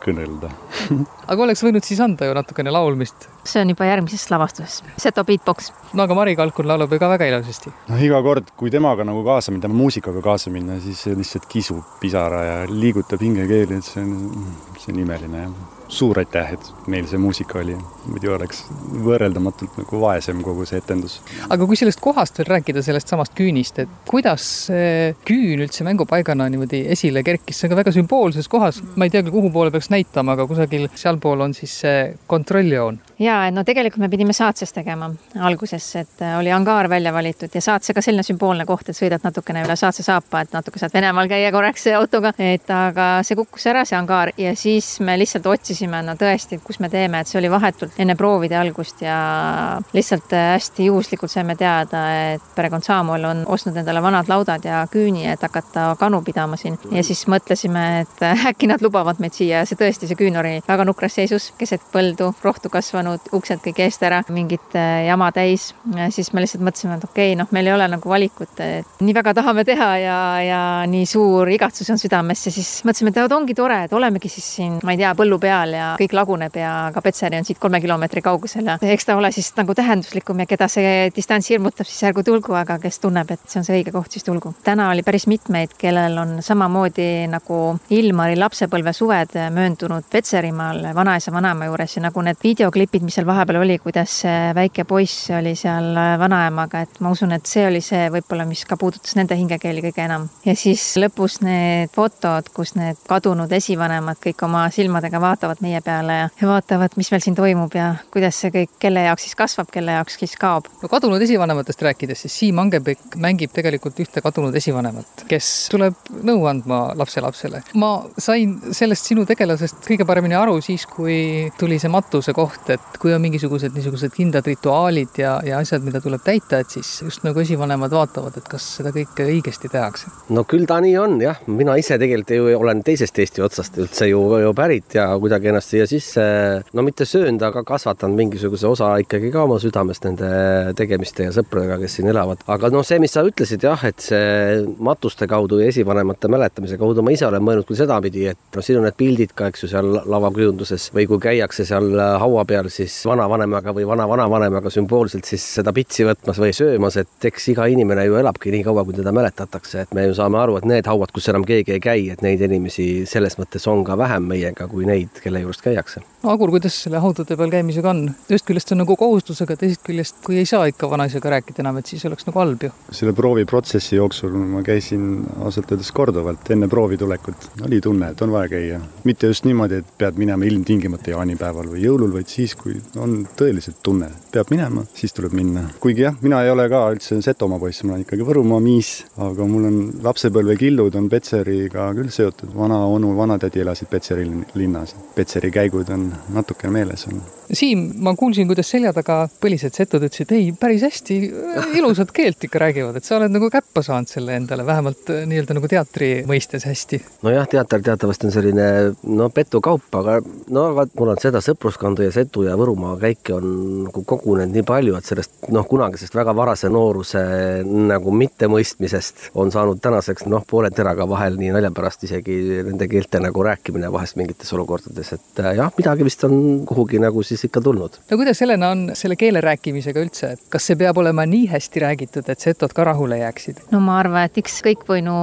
kõnelda [laughs] aga oleks võinud siis anda ju natukene laulmist? see on juba järgmises lavastuses, Seto beatbox. no aga Mari Kalkun laulab ju ka väga ilusasti. noh, iga kord, kui temaga nagu kaasa minna, tema muusikaga kaasa minna, siis lihtsalt kisub pisara ja liigutab hingekeeli, et see on, see on imeline jah. Suur aitäh, et meil see muusika oli, muidu oleks võrreldamatult nagu vaesem kogu see etendus. aga kui sellest kohast veel rääkida, sellest samast küünist, et kuidas see küün üldse mängupaigana niimoodi esile kerkis, see on ka väga sümboolses kohas, ma ei tea küll, kuhu poole peaks näitama, aga kusagil sealpool on siis see kontrolljoon. Ja, et no tegelikult me pidime Saatses tegema alguses, et oli angaar välja valitud ja Saatse ka selline sümboolne koht, et sõidad natukene üle Saatse saapa, et natuke saad Venemaal käia korraks autoga, et aga see kukkus ära, see angaar ja siis me lihtsalt otsisime otsisime, no tõesti, kus me teeme, et see oli vahetult enne proovide algust ja lihtsalt äh, hästi juhuslikult saime teada, et perekond Saamol on ostnud endale vanad laudad ja küüni, et hakata kanu pidama siin. ja siis mõtlesime, et äh, äkki nad lubavad meid siia ja see tõesti, see küün oli väga nukras seisus, keset põldu, rohtu kasvanud, uksed kõik eest ära, mingit jama täis. siis me lihtsalt mõtlesime, et okei okay,, noh, meil ei ole nagu valikut, et nii väga tahame teha ja, ja nii suur igatsus on südames ja siis mõtlesime, et ongi tore, et olemegi siis siin, ma ei tea, põllu peal ja kõik laguneb ja ka Petseri on siit kolme kilomeetri kaugusel ja eks ta ole siis nagu tähenduslikum ja keda see distants hirmutab, siis ärgu tulgu, aga kes tunneb, et see on see õige koht, siis tulgu. täna oli päris mitmeid, kellel on samamoodi nagu Ilmari lapsepõlvesuved mööndunud Petserimaal vanaisa, vanaema juures ja nagu need videoklipid, mis seal vahepeal oli, kuidas väike poiss oli seal vanaemaga, et ma usun, et see oli see võib-olla, mis ka puudutas nende hingekeeli kõige enam. ja siis lõpus need fotod, kus need kadunud esivanemad kõik oma silmadega vaatavad meie peale ja, vaatavad, mis meil siin toimub ja kuidas see kõik, kelle jaoks siis kasvab, kelle jaoks siis kaob. no kadunud esivanematest rääkides, siis Siim Angepikk mängib tegelikult ühte kadunud esivanemat, kes tuleb nõu andma lapselapsele. ma sain sellest sinu tegelasest kõige paremini aru siis, kui tuli see matuse koht, et kui on mingisugused niisugused kindlad rituaalid ja, ja asjad, mida tuleb täita, et siis just nagu esivanemad vaatavad, et kas seda kõike õigesti tehakse. no küll ta nii on jah, mina ise tegelikult ju olen teisest Eesti otsast üldse ju, ju pärit ja kuidagi ennast siia sisse, no mitte söönud, aga kasvatanud mingisuguse osa ikkagi ka oma südamest nende tegemiste ja sõpradega, kes siin elavad. aga noh, see, mis sa ütlesid jah, et see matuste kaudu ja esivanemate mäletamise kaudu ma ise olen mõelnud küll sedapidi, et noh, siin on need pildid ka, eks ju, seal lavakujunduses või kui käiakse seal haua peal, siis vanavanemaga või vana-vanavanemaga sümboolselt siis seda pitsi võtmas või söömas, et eks iga inimene ju elabki nii kaua, kui teda mäletatakse, et me ju saame aru, et need hauad, kus enam keegi ei käi, et neid inimesi selles mõttes on ka vähem meiega kui neid, kelle juurest käiakse. Agur, kuidas selle haudade peal käimisega on? ühest küljest on nagu kohustusega, teisest küljest, kui ei saa ikka vanaisaga rääkida enam, et siis oleks nagu halb ju. selle prooviprotsessi jooksul ma käisin ausalt öeldes korduvalt enne proovi tulekut, oli tunne, et on vaja käia. mitte just niimoodi, et pead minema ilmtingimata jaanipäeval või jõulul, vaid siis, kui on tõeliselt tunne, peab minema, siis tuleb minna. kuigi jah, mina ei ole ka üldse Setomaa poiss, ma olen ikkagi Võrumaa miis, aga mul on lapsepõlvekillud on Petseriga küll seotud, vana-onu, vanatädi elasid Petseri linnas. Petseri käigud on natuke meeles on. Siim, ma kuulsin, kuidas selja taga põlised setud ütlesid, ei, päris hästi ilusat keelt ikka räägivad, et sa oled nagu käppa saanud selle endale, vähemalt äh, nii-öelda nagu teatri mõistes hästi. nojah, teater teatavasti on selline no petukaup, aga no aga mul on seda sõpruskonda ja Setu ja Võrumaa käike on nagu kogunenud nii palju, et sellest noh, kunagisest väga varase nooruse nagu mittemõistmisest on saanud tänaseks noh, poole teraga vahel nii nalja pärast isegi nende keelte nagu rääkimine vahest mingites olukordades, et äh, jah, midagi vist on kuhugi nagu siis ikka tulnud. no kuidas Helena on selle keele rääkimisega üldse, et kas see peab olema nii hästi räägitud, et setod ka rahule jääksid? no ma arvan, et eks kõikvõinu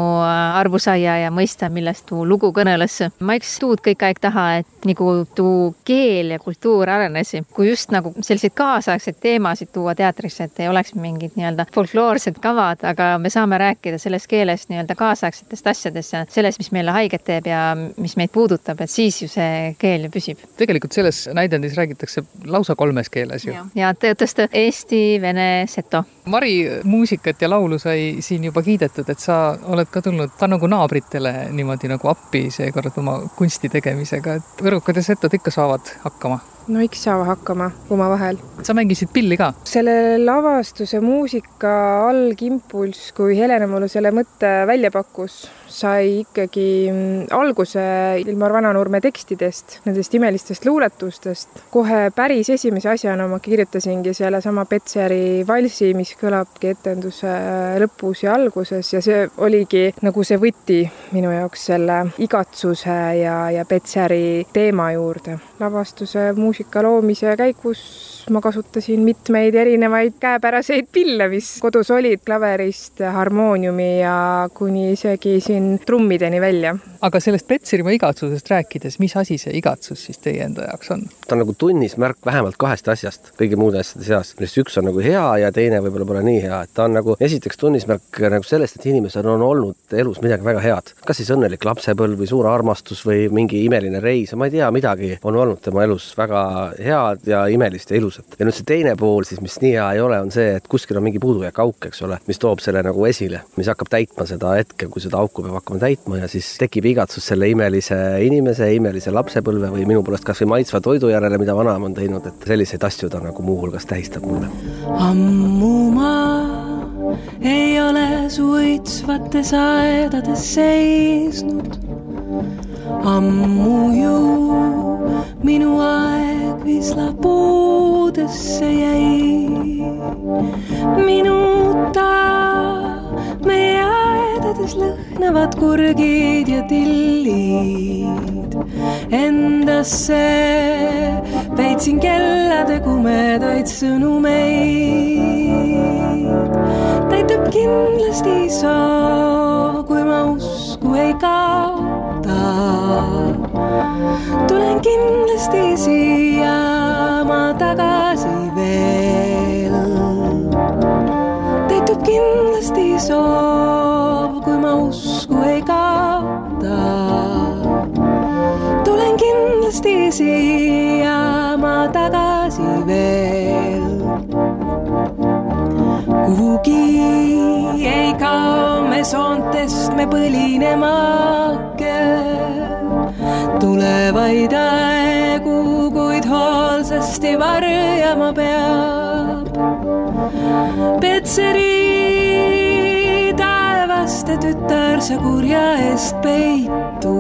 arvu saia ja mõista, millest tuu lugu kõneles. ma eks tuud kõik aeg taha, et nagu tuu keel ja kultuur arenes, kui just nagu selliseid kaasaegseid teemasid tuua teatrisse, et ei oleks mingid nii-öelda folkloorsed kavad, aga me saame rääkida selles keeles nii-öelda kaasaegsetest asjadest ja sellest, mis meile haiget teeb ja mis meid puudutab, et siis ju see keel ju püsib. tegelikult selles näidendis räägitakse lausa kolmes keeles ju. ja tõepoolest eesti, vene, seto. Mari muusikat ja laulu sai siin juba kiidetud, et sa oled ka tulnud ka nagu naabritele niimoodi nagu appi seekord oma kunsti tegemisega, et võrukad ja setod ikka saavad hakkama no eks saavad hakkama omavahel. sa mängisid pilli ka? selle lavastuse muusika algimpulss, kui Helena mulle selle mõtte välja pakkus, sai ikkagi mm, alguse Ilmar Vananurme tekstidest, nendest imelistest luuletustest. kohe päris esimese asjana ma kirjutasingi sellesama Petseri valsi, mis kõlabki etenduse lõpus ja alguses ja see oligi nagu see võti minu jaoks selle igatsuse ja, ja Petseri teema juurde. Lavastuse muusika loomise käigus ma kasutasin mitmeid erinevaid käepäraseid pille, mis kodus olid, klaverist harmooniumi ja kuni isegi siin trummideni välja. aga sellest Petserimaa igatsusest rääkides, mis asi see igatsus siis teie enda jaoks on? ta on nagu tunnismärk vähemalt kahest asjast kõigi muude asjade seas, millest üks on nagu hea ja teine võib-olla pole nii hea, et ta on nagu esiteks tunnismärk nagu sellest, et inimesel on olnud elus midagi väga head. kas siis õnnelik lapsepõlv või suur armastus või mingi imeline reis, ma ei tea, midagi on olnud tema elus väga head ja imelist ja ilusat. ja nüüd see teine pool siis, mis nii hea ei ole, on see, et kuskil on mingi puudujääk auk, eks ole, mis toob selle nagu esile, mis hakkab täitma seda hetke, kui seda auku peab hakkama täitma ja siis tekib igatsus selle imelise inimese, imelise lapsepõlve või minu poolest kasvõi maitsva toidu järele, mida vanaema on teinud, et selliseid asju ta nagu muuhulgas tähistab mulle. ammu ma ei ole su õitsvates aedades seisnud. ammu ju minu aeg vislapuudesse jäi. minuta meie aedades lõhnavad kurgid ja tillid. Endasse peitsin kellade kumedaid sõnumeid. täitub kindlasti soov, kui ma usku ei kaota. Siia ma tagasi veel. kuhugi ei kao me soontest me põlinemake. tulevaid aegu, kuid hoolsasti varjama peab. Petseri taevaste tütar, sa kurja eest peitu.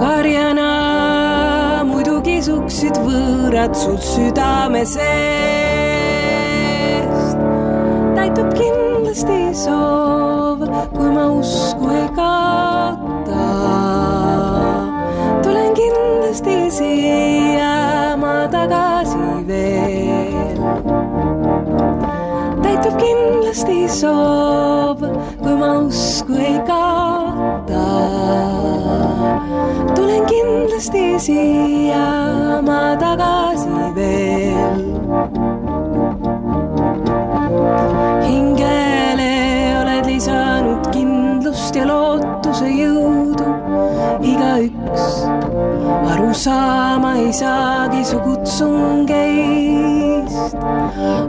karjana muidu kisuksid võõrad sul südame seest. täitub kindlasti soov, kui ma usku ei kaota. tulen kindlasti siia ma tagasi veel täitub kindlasti soov, kui ma usku kindlasti siia ma tagasi veel. hingele oled lisanud kindlust ja lootuse jõudu, igaüks aru saama ei saagi su kutsungeist.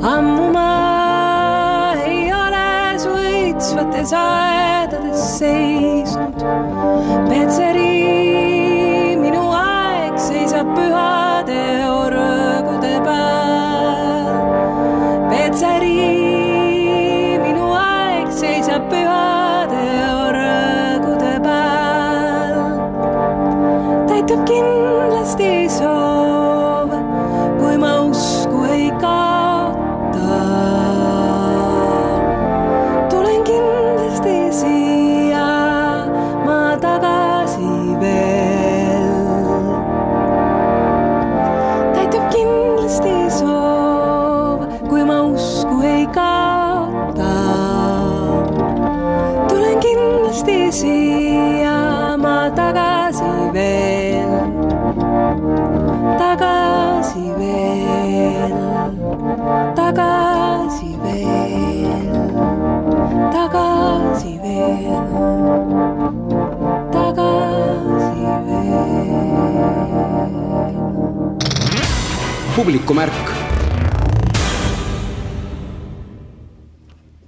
ammu ma ei ole su õitsvates aedades seisnud. Petseri, We behind. Veel. publikumärk